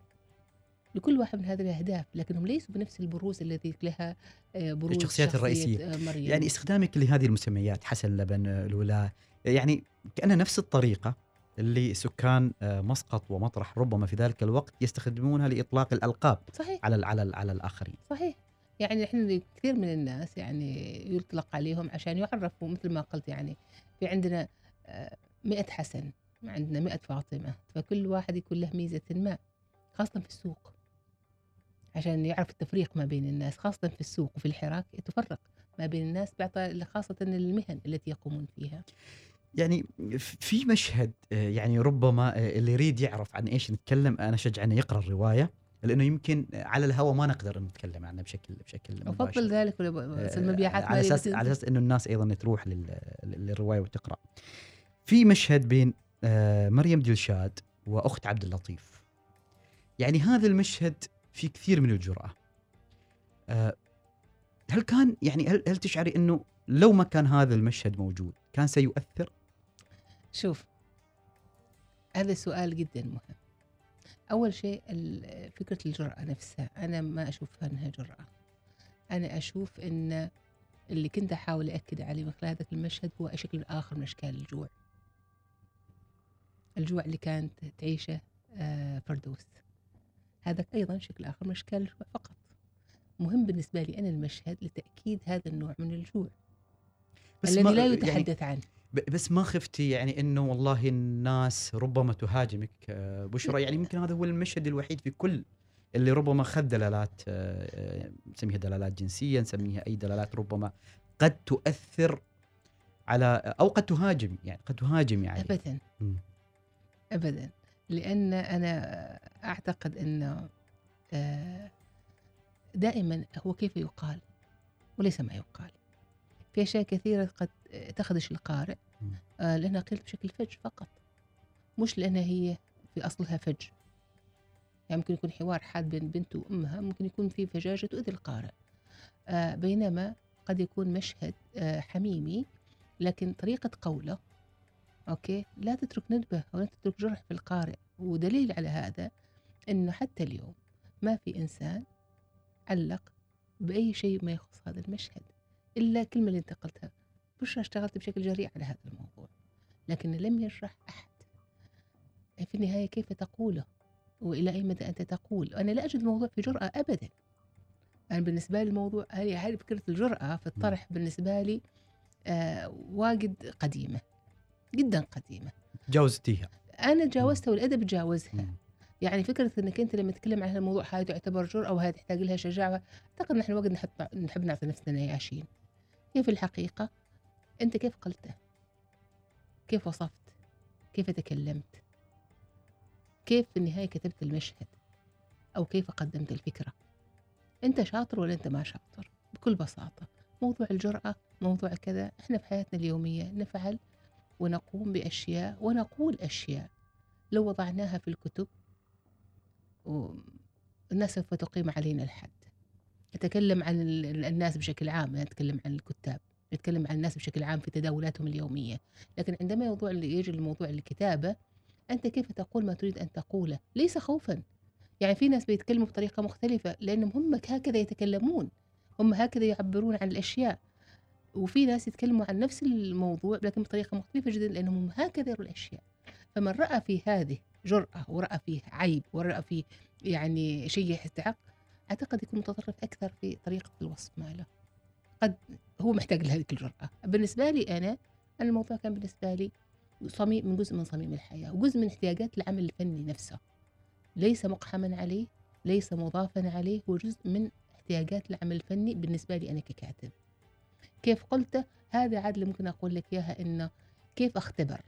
لكل واحد من هذه الأهداف لكنهم ليسوا بنفس البروز التي لها آه، بروز
الشخصيات الرئيسية.
آه، مريم.
يعني استخدامك لهذه المسميات حسن لبن آه، الولاء يعني كأنها نفس الطريقة اللي سكان آه، مسقط ومطرح ربما في ذلك الوقت يستخدمونها لإطلاق الألقاب
صحيح.
على ال- على ال- على الآخرين.
صحيح. يعني إحنا كثير من الناس يعني يطلق عليهم عشان يعرفوا مثل ما قلت يعني في عندنا آه، مئة حسن عندنا مئة فاطمة فكل واحد يكون له ميزة ما خاصة في السوق. عشان يعرف التفريق ما بين الناس خاصة في السوق وفي الحراك تفرق ما بين الناس خاصة المهن التي يقومون فيها
يعني في مشهد آه، يعني ربما آه، اللي يريد يعرف عن إيش نتكلم أنا أشجع أنه يقرأ الرواية لأنه يمكن على الهواء ما نقدر نتكلم عنه بشكل بشكل مباشر
أفضل ذلك ب-
آه،
المبيعات
على
أساس
على أساس إنه الناس أيضا تروح لل- للرواية وتقرأ. في مشهد بين مريم دلشاد وأخت عبد اللطيف. يعني هذا المشهد في كثير من الجرأة. آه، هل كان يعني هل هل تشعري إنه لو ما كان هذا المشهد موجود كان سيؤثر؟
شوف هذا سؤال جدا مهم أول شيء فكرة الجرأة نفسها أنا ما أشوفها أنها جرأة أنا أشوف أن اللي كنت أحاول أكد عليه من خلال هذا المشهد هو شكل آخر من أشكال الجوع الجوع اللي كانت تعيشه آه، فردوس هذا أيضا شكل آخر من أشكال الجوع فقط. مهم بالنسبة لي أنا المشهد لتأكيد هذا النوع من الجوع. الذي
ما-
لا
يعني
يتحدث عنه.
ب- بس ما خفتي يعني إنه والله الناس ربما تهاجمك آه، بشرى؟ يعني يمكن هذا هو المشهد الوحيد في كل اللي ربما خذ دلالات آه، آه، نسميها دلالات جنسية نسميها أي دلالات ربما قد تؤثر على أو قد تهاجم يعني قد تهاجمي عليه
ابدا.
مم.
ابدا. لأن أنا أعتقد انه آه، دائما هو كيف يقال وليس ما يقال. في أشياء كثيرة قد تخدش القارئ. آه، لأنها قيلت بشكل فج فقط. مش لانها هي في أصلها فج. يعني ممكن يكون حوار حاد بين بنت وأمها ممكن يكون في فجاجة تؤذي القارئ. آه، بينما قد يكون مشهد حميمي لكن طريقة قوله أوكي؟ لا تترك ندبة ولا تترك جرح في القارئ. ودليل على هذا إنه حتى اليوم ما في إنسان علق بأي شيء ما يخص هذا المشهد إلا الكلمة اللي انتقلتها بشرى اشتغلت بشكل جريء على هذا الموضوع لكن لم يجرح أحد. في النهاية كيف تقوله؟ وإلى أي مدى أنت تقول؟ أنا لا أجد الموضوع في جرأة ابدا. أنا بالنسبة لي الموضوع هذه فكرة الجرأة في الطرح بالنسبة لي آه واجد قديمة. جدا قديمة.
جاوزتيها.
أنا تجاوزتها والأدب تجاوزها
مم.
يعني فكرة إنك أنت لما تتكلم عن هذا الموضوع هاي تعتبر جرأة وهي تحتاج لها شجاعة أعتقد نحن وقت نحب نحب نعطي نفسنا نياشين هي في الحقيقة؟ أنت كيف قلته كيف وصفت؟ كيف تكلمت؟ كيف في النهاية كتبت المشهد؟ أو كيف قدمت الفكرة؟ أنت شاطر ولا أنت ما شاطر؟ بكل بساطة. موضوع الجرأة موضوع كذا. إحنا في حياتنا اليومية نفعل ونقوم بأشياء ونقول أشياء. لو وضعناها في الكتب الناس سوف تقيم علينا الحد. نتكلم عن الناس بشكل عام نتكلم عن الكتاب. نتكلم عن الناس بشكل عام في تداولاتهم اليومية. لكن عندما يوضوع يجي لموضوع الكتابة أنت كيف تقول ما تريد أن تقوله؟ ليس خوفا. يعني في ناس بيتكلموا بطريقة مختلفة لأنهم هم هكذا يتكلمون. هم هكذا يعبرون عن الأشياء. وفي ناس يتكلموا عن نفس الموضوع لكن بطريقة مختلفة جدا لأنهم هكذا يروا الأشياء. فمن رأى في هذه جرأة ورأى فيه عيب ورأى فيه يعني شيء يستحق أعتقد يكون متطرف أكثر في طريقة الوصف ماله. قد هو محتاج لهذه الجرأة. بالنسبة لي أنا الموضوع كان بالنسبة لي صميم من جزء من صميم الحياة وجزء من احتياجات العمل الفني نفسه. ليس مقحما عليه ليس مضافا عليه هو جزء من احتياجات العمل الفني بالنسبة لي أنا ككاتب. كيف قلت هذا عاد اللي ممكن أقول لك إياها إنه كيف أختبر؟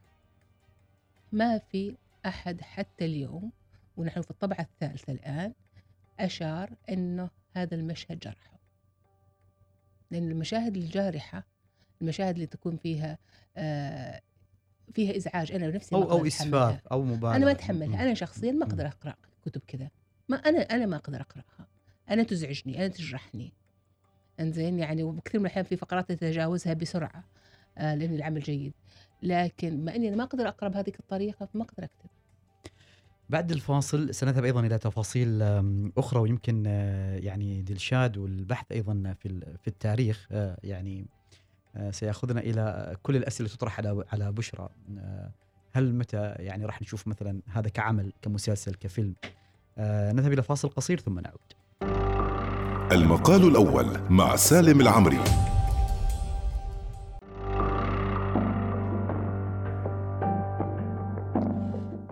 ما في أحد حتى اليوم ونحن في الطبعة الثالثة الآن أشار أنه هذا المشهد جرحه لأن المشاهد الجارحة المشاهد اللي تكون فيها آه فيها إزعاج أنا بنفسي
أو أو اسفاف أو مبالغة.
أنا ما أتحملها. أنا شخصيا ما أقدر أقرأ كتب كذا. ما أنا أنا ما أقدر أقرأها. أنا تزعجني أنا تجرحني. إنزين يعني وبكثير من الأحيان في فقرات تتجاوزها بسرعة آه لأن العمل جيد. لكن ما إني ما أقدر اقرا بهذه الطريقة فما أقدر أكتب.
بعد الفاصل سنذهب أيضا إلى تفاصيل أخرى ويمكن آه، يعني دلشاد والبحث أيضا في في التاريخ آه، يعني آه، سيأخذنا إلى كل الأسئلة تطرح على على بشرى. هل متى يعني راح نشوف مثلا هذا كعمل كمسلسل كفيلم؟ نذهب إلى فاصل قصير ثم نعود.
المقال الأول مع سالم العمري.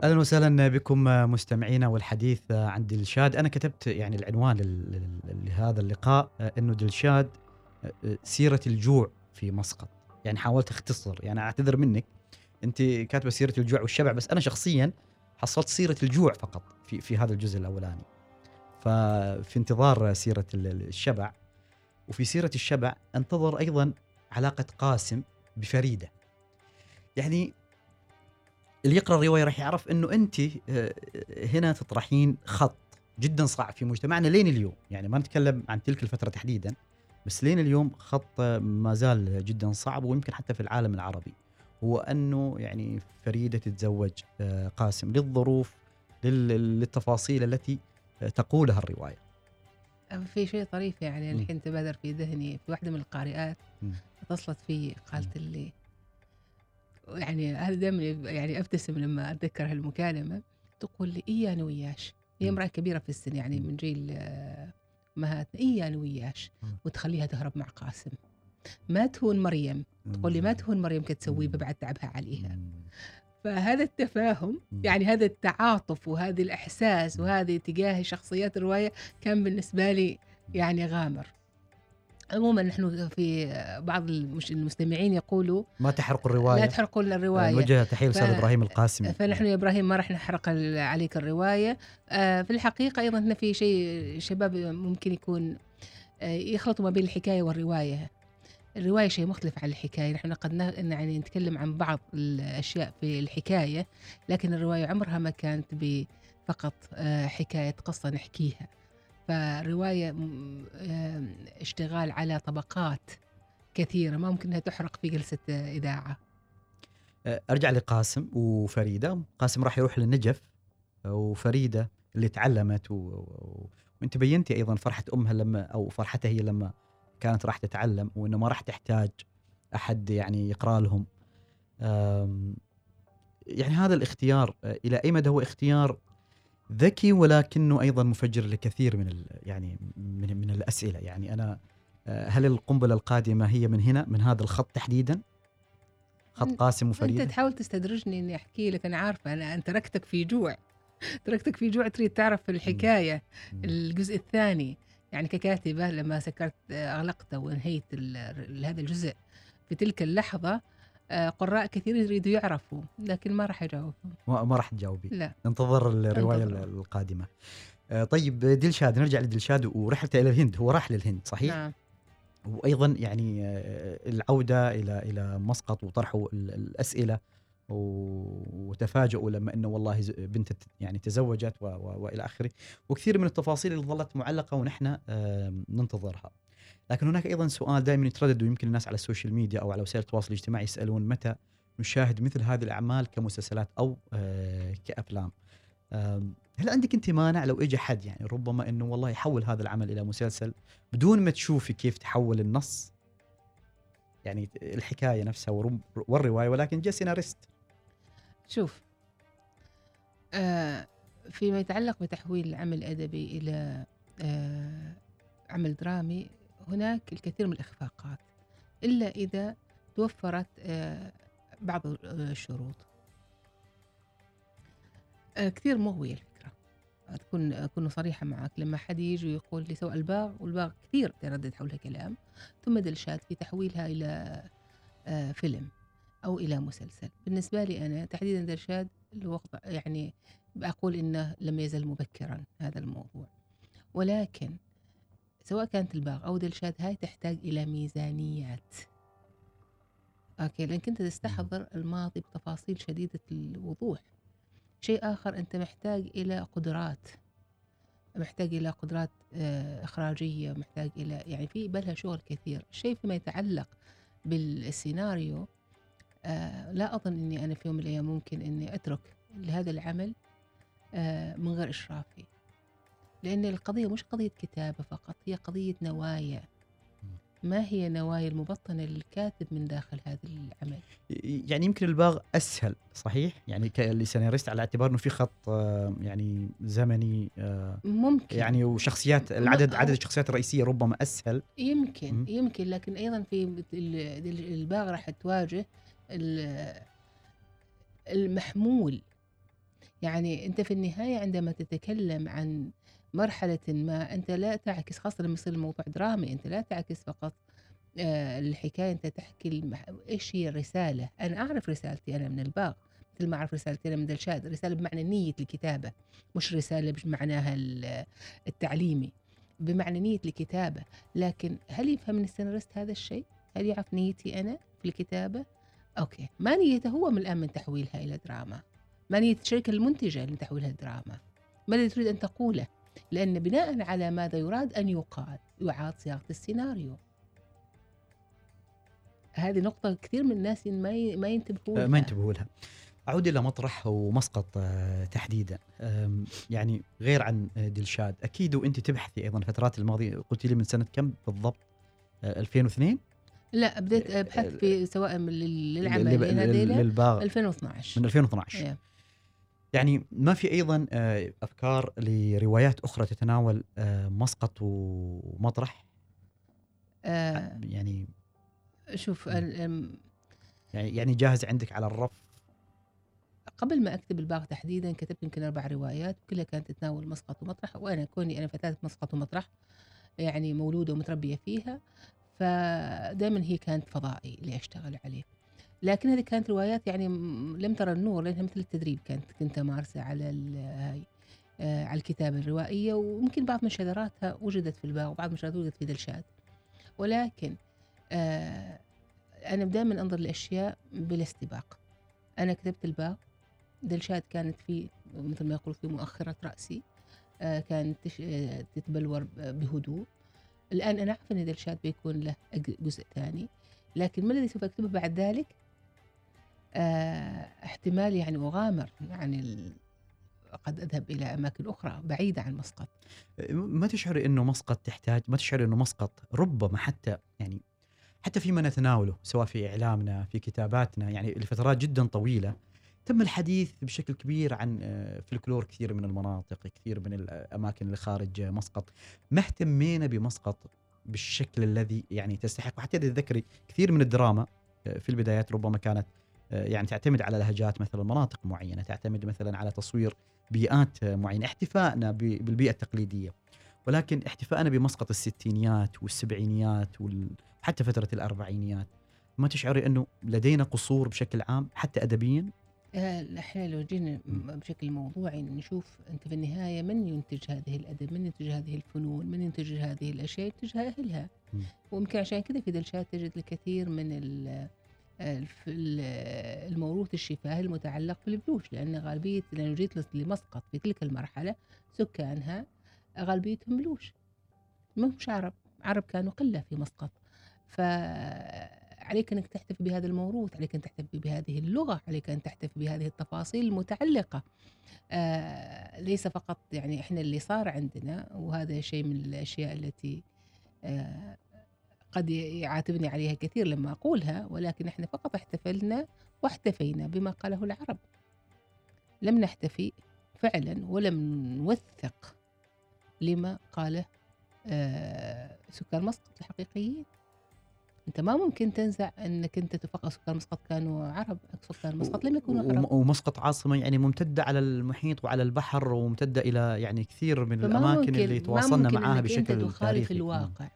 أهلا وسهلا بكم مستمعينا والحديث عن دلشاد. أنا كتبت يعني العنوان لهذا اللقاء إنه دلشاد سيرة الجوع في مسقط. يعني حاولت أختصر يعني أعتذر منك. أنت كاتبة سيرة الجوع والشبع بس أنا شخصيا حصلت سيرة الجوع فقط في في هذا الجزء الأولاني. ففي انتظار سيرة الشبع. وفي سيرة الشبع انتظر أيضا علاقة قاسم بفريدة. يعني اللي يقرأ الرواية راح يعرف إنه أنت آه، هنا تطرحين خط جدا صعب في مجتمعنا لين اليوم. يعني ما نتكلم عن تلك الفترة تحديدا بس لين اليوم خط ما زال جدا صعب ويمكن حتى في العالم العربي. هو أنه يعني فريدة تتزوج آه، قاسم للظروف للتفاصيل التي آه، تقولها الرواية.
في شيء طريف يعني الحين تبادر في ذهني في واحدة من القارئات اتصلت في قالت لي يعني هذا دائما يعني أبتسم لما أتذكر هالمكالمة تقول لي اي أنا وياش؟ هي امرأة كبيرة في السن يعني من جيل امهاتنا اي أنا وياش؟ وتخليها تهرب مع قاسم. ما تهون مريم. تقول لي ما تهون مريم كتسوي بعد تعبها عليها. فهذا التفاهم يعني هذا التعاطف وهذا الإحساس وهذه تجاه شخصيات الرواية كان بالنسبة لي يعني غامر. عموما نحن في بعض المستمعين يقولوا
ما تحرقوا الرواية.
لا تحرقوا الرواية.
نوجه تحية لأستاذ إبراهيم القاسمي.
فنحن يا إبراهيم ما راح نحرق عليك الرواية. آه، في الحقيقة أيضا هنا في شيء شباب ممكن يكون آه، يخلطوا ما بين الحكاية والرواية. الرواية شيء مختلف عن الحكاية. نحن قد يعني نتكلم عن بعض الأشياء في الحكاية لكن الرواية عمرها ما كانت فقط آه، حكاية قصة نحكيها. فرواية اشتغال على طبقات كثيرة ما ممكن أنها تحرق في جلسة إذاعة.
أرجع لقاسم وفريدة. قاسم راح يروح للنجف وفريدة اللي تعلمت. و... وانت بينتي أيضا فرحة أمها لما أو فرحتها هي لما كانت راح تتعلم وإنه ما راح تحتاج أحد يعني يقرأ لهم. يعني هذا الاختيار إلى أي مدى هو اختيار ذكي ولكنه أيضا مفجر لكثير من يعني من, من الأسئلة. يعني أنا آه، هل القنبلة القادمة هي من هنا من هذا الخط تحديدا؟ خط قاسم وفريد
أنت تحاول تستدرجني إني أحكي لك أنا عارفة أنا أنت تركتك في جوع. تركتك في جوع تريد تعرف الحكاية. الجزء الثاني يعني ككاتبة لما سكرت أغلقت وانهيت هذا الجزء في تلك اللحظة آه، قراء كثير يريدوا يعرفوا لكن ما راح يجاوبوا
ما راح تجاوبي.
لا.
ننتظر الرواية
ننتظر.
القادمة. آه، طيب دلشاد نرجع لدلشاد ورحلته إلى الهند. هو راح للهند صحيح؟
نعم.
وأيضا يعني آه، العودة إلى إلى مسقط وطرحه ال- الأسئلة. وتفاجؤوا لما إنه والله ز- بنته ت- يعني تزوجت و- و- وإلى آخره. وكثير من التفاصيل اللي ظلت معلقة ونحن ننتظرها. لكن هناك أيضا سؤال دائما يتردد ويمكن الناس على ال social media أو على وسائل التواصل الاجتماعي يسألون متى نشاهد مثل هذه الأعمال كمسلسلات أو آه، كأفلام. هل عندك أنت مانع لو اجى حد يعني ربما إنه والله يحول هذا العمل إلى مسلسل بدون ما تشوفي كيف تحول النص؟ يعني الحكاية نفسها والرواية ولكن جاء سيناريست
شوف آه فيما يتعلق بتحويل العمل الأدبي إلى آه عمل درامي هناك الكثير من الإخفاقات إلا إذا توفرت آه بعض الشروط. آه كثير مغوية الفكرة. أكون أكون صريحة معك. لما حد يجي ويقول لي سواء الباغ والباغ كثير تردد حولها كلام ثم دلشات في تحويلها إلى آه فيلم. أو إلى مسلسل. بالنسبة لي أنا تحديدا درشاد الوقت يعني بقول إنه لم يزل مبكرا هذا الموضوع. ولكن سواء كانت الباغ أو دلشاد هاي تحتاج إلى ميزانيات. أوكي لأنك أنت تستحضر الماضي بتفاصيل شديدة الوضوح. شيء آخر أنت محتاج إلى قدرات. محتاج إلى قدرات آه، إخراجية محتاج إلى يعني في بالها شغل كثير. الشيء فيما يتعلق بالسيناريو آه لا أظن أني أنا في يوم من الأيام ممكن أني أترك لهذا العمل آه من غير إشرافي. لأن القضية مش قضية كتابة فقط هي قضية نوايا. ما هي نوايا المبطنة للكاتب من داخل هذا العمل؟
يعني يمكن الباغ أسهل صحيح؟ يعني كسيناريست على اعتبار إنه في خط آه، يعني زمني
ممكن.
يعني وشخصيات العدد عدد الشخصيات الرئيسية ربما أسهل.
يمكن
مم.
يمكن. لكن أيضا في ال- ال- الباغ راح تواجه المحمول يعني انت في النهاية عندما تتكلم عن مرحلة ما انت لا تعكس خاصة لما يصير الموضوع درامي انت لا تعكس فقط آه، الحكاية انت تحكي. إيش هي الرسالة أنا اعرف رسالتي أنا من الباغ مثل ما اعرف رسالتي أنا من دلشاد رسالة بمعنى نية الكتابة مش رسالة بمعناها ال- التعليمي بمعنى نية الكتابة لكن هل يفهم السيناريست هذا الشيء؟ هل يعرف نيتي أنا في الكتابة؟ okay. ما نيته هو من الآن من تحويلها إلى دراما؟ ما نية الشركة المنتجة لتحويلها دراما؟ ما الذي تريد أن تقوله؟ لأن بناء على ماذا يراد أن يقال؟ يعاد صياغة السيناريو. هذه نقطة كثير من الناس ما ما ينتبهون
آه، ما ينتبهوا لها أعود إلى مطرح ومسقط آه، تحديدا. يعني غير عن آه، دلشاد. أكيد وانت تبحثي أيضا الفترات الماضية قلت لي من سنة كم بالضبط؟ آه، 2002
لا بديت أبحث في سواء من لل-
لل-
للعملين هذيلا
للباغ
2012
من 2012
إيه.
يعني ما في أيضا آه، أفكار لروايات أخرى تتناول آه، مسقط ومطرح؟
آه
يعني
شوف
يعني يعني جاهز عندك على الرف؟
قبل ما أكتب الباغ تحديدا كتبت يمكن أربع روايات كلها كانت تتناول مسقط ومطرح وأنا كوني أنا فتاة مسقط ومطرح يعني مولودة ومتربية فيها. فدائما هي كانت فضائي اللي أشتغل عليه. لكن هذه كانت روايات يعني لم ترى النور لأنها مثل التدريب كانت كنت امارسه على هاي آه، على الكتابة الروائية ويمكن بعض من شذراتها وجدت في الباغ وبعض من شذراتها وجدت في دلشاد. ولكن آه، أنا دائما أنظر للاشياء بلا استباق أنا كتبت الباغ دلشاد كانت في مثل ما يقول في مؤخرة رأسي آه، كانت تتبلور بهدوء. الآن أنا أعرف أن دلشاد بيكون له جزء ثاني لكن ما الذي سوف أكتبه بعد ذلك؟ آه، احتمال يعني أغامر يعني ال- قد أذهب إلى أماكن أخرى بعيدة عن مسقط.
ما تشعري إنه مسقط تحتاج ما تشعري إنه مسقط ربما حتى يعني حتى فيما نتناوله سواء في إعلامنا في كتاباتنا يعني لفترات جدا طويلة تم الحديث بشكل كبير عن آه، فلكلور كثير من المناطق كثير من الاماكن اللي خارج آه، مسقط. ما اهتمينا بمسقط بالشكل الذي يعني تستحق. وحتى تذكري كثير من الدراما آه، في البدايات ربما كانت آه، يعني تعتمد على لهجات مثلا مناطق معينة تعتمد مثلا على تصوير بيئات آه، معينة احتفائنا ب- بالبيئة التقليدية. ولكن احتفائنا بمسقط الستينيات والسبعينيات وال- وحتى فترة الأربعينيات ما تشعري إنه لدينا قصور بشكل عام حتى ادبيا؟
آه، إحنا لو جينا بشكل موضوعي نشوف انت في النهاية من ينتج هذه الأدب، من ينتج هذه الفنون، من ينتج هذه الأشياء؟ ينتجها
أهلها.
ويمكن عشان كذا في دلشات تجد الكثير من الموروث الشفاهي المتعلق بالبلوش لأن غالبية لأنه جيت لمسقط في تلك المرحلة سكانها غالبيتهم بلوش. ما همش عرب. عرب كانوا قلة في مسقط. فعليك أنك تحتفي بهذا الموروث عليك أن تحتفي بهذه اللغة عليك أن تحتفي بهذه التفاصيل المتعلقة. آه ليس فقط يعني إحنا اللي صار عندنا وهذا شيء من الأشياء التي آه قد يعاتبني عليها كثير لما أقولها ولكن إحنا فقط احتفلنا واحتفينا بما قاله العرب. لم نحتفي فعلا ولم نوثق لما قاله آه سكان مسقط الحقيقيين. أنت ما ممكن تنزع إنك أنت تفقد سكان مسقط كانوا عرب سكان مسقط لم يكونوا عرب.
ومسقط عاصمة يعني ممتدة على المحيط وعلى البحر وممتدة إلى يعني كثير من
الأماكن
اللي
ما
تواصلنا
ممكن
معاها
إنك أنت
بشكل
تخالف
تاريخي.
الواقع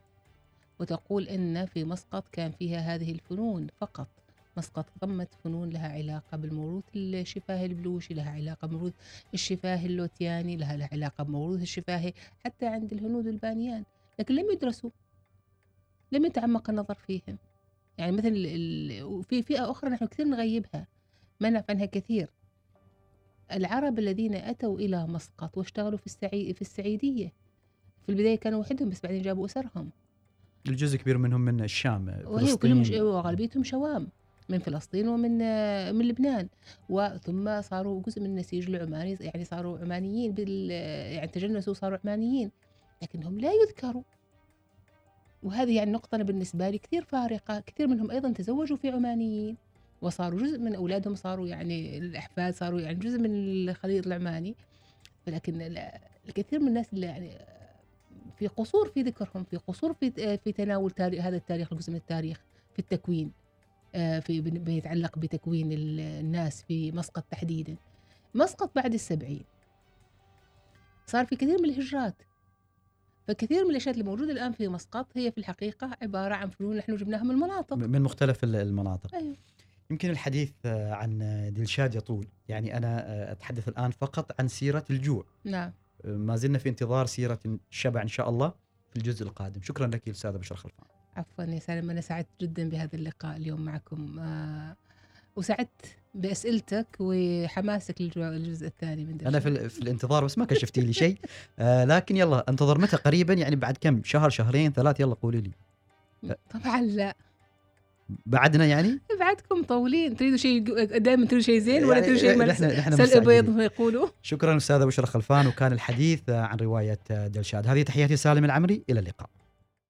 وتقول إن في مسقط كان فيها هذه الفنون فقط. مسقط ضمت فنون لها علاقة بالموروث الشفاهي البلوشي لها علاقة بموروث الشفاهي اللوتياني لها لها علاقة بموروث الشفاهي حتى عند الهنود والبانيان لكن لم يدرسوا. لم يتعمق النظر فيهم. يعني مثل ال- وفي فئة أخرى نحن كثير نغيبها ما نعرف عنها كثير. العرب الذين أتوا إلى مسقط واشتغلوا في السعي في السعيدية. في البداية كانوا وحدهم بس بعدين جابوا أسرهم.
الجزء كبير منهم من الشام فلسطين.
وغالبيتهم شوام من فلسطين ومن من لبنان. وثم صاروا جزء من النسيج العماني يعني صاروا عمانيين بال يعني تجنسوا وصاروا عمانيين. لكنهم لا يذكروا. وهذه يعني نقطة أنا بالنسبة لي كثير فارقة كثير منهم أيضا تزوجوا في عمانيين وصاروا جزء من أولادهم صاروا يعني الأحفاد صاروا يعني جزء من الخليط العماني. ولكن ال- الكثير من الناس اللي يعني في قصور في ذكرهم في قصور في في تناول تاريخ هذا التاريخ الجزء من التاريخ في التكوين آه، في يتعلق بتكوين ال- الناس في مسقط تحديدا. مسقط بعد السبعين صار في كثير من الهجرات. فكثير من الأشياء اللي موجودة الآن في مسقط هي في الحقيقة عبارة عن فنون نحن جبناها من المناطق.
من مختلف ال- المناطق.
أيوه.
يمكن الحديث آه، عن دلشاد يطول. يعني أنا آه، أتحدث الآن فقط عن سيرة الجوع.
نعم.
آه، ما زلنا في انتظار سيرة الشبع إن شاء الله في الجزء القادم. شكرا لك أستاذة بشر خلفان.
عفوا يا سالم أنا سعدت جدا بهذا اللقاء اليوم معكم. آه، وسعدت بأسئلتك وحماسك للجزء الثاني من
أنا في, في الانتظار بس ما كشفتي لي شيء. آه لكن يلا انتظر متى؟ قريبا يعني بعد كم؟ شهر شهرين ثلاث؟ يلا قولي لي.
طبعا لا.
بعدنا يعني؟
بعدكم طولين. تريدوا شيء دائما تريدوا شيء زين ولا
يعني
تريدوا شيء سلق
مستعجلين.
بيض يقولوا
شكرا أستاذة بشرى خلفان وكان الحديث عن رواية دلشاد. هذه تحياتي سالم العمري إلى اللقاء.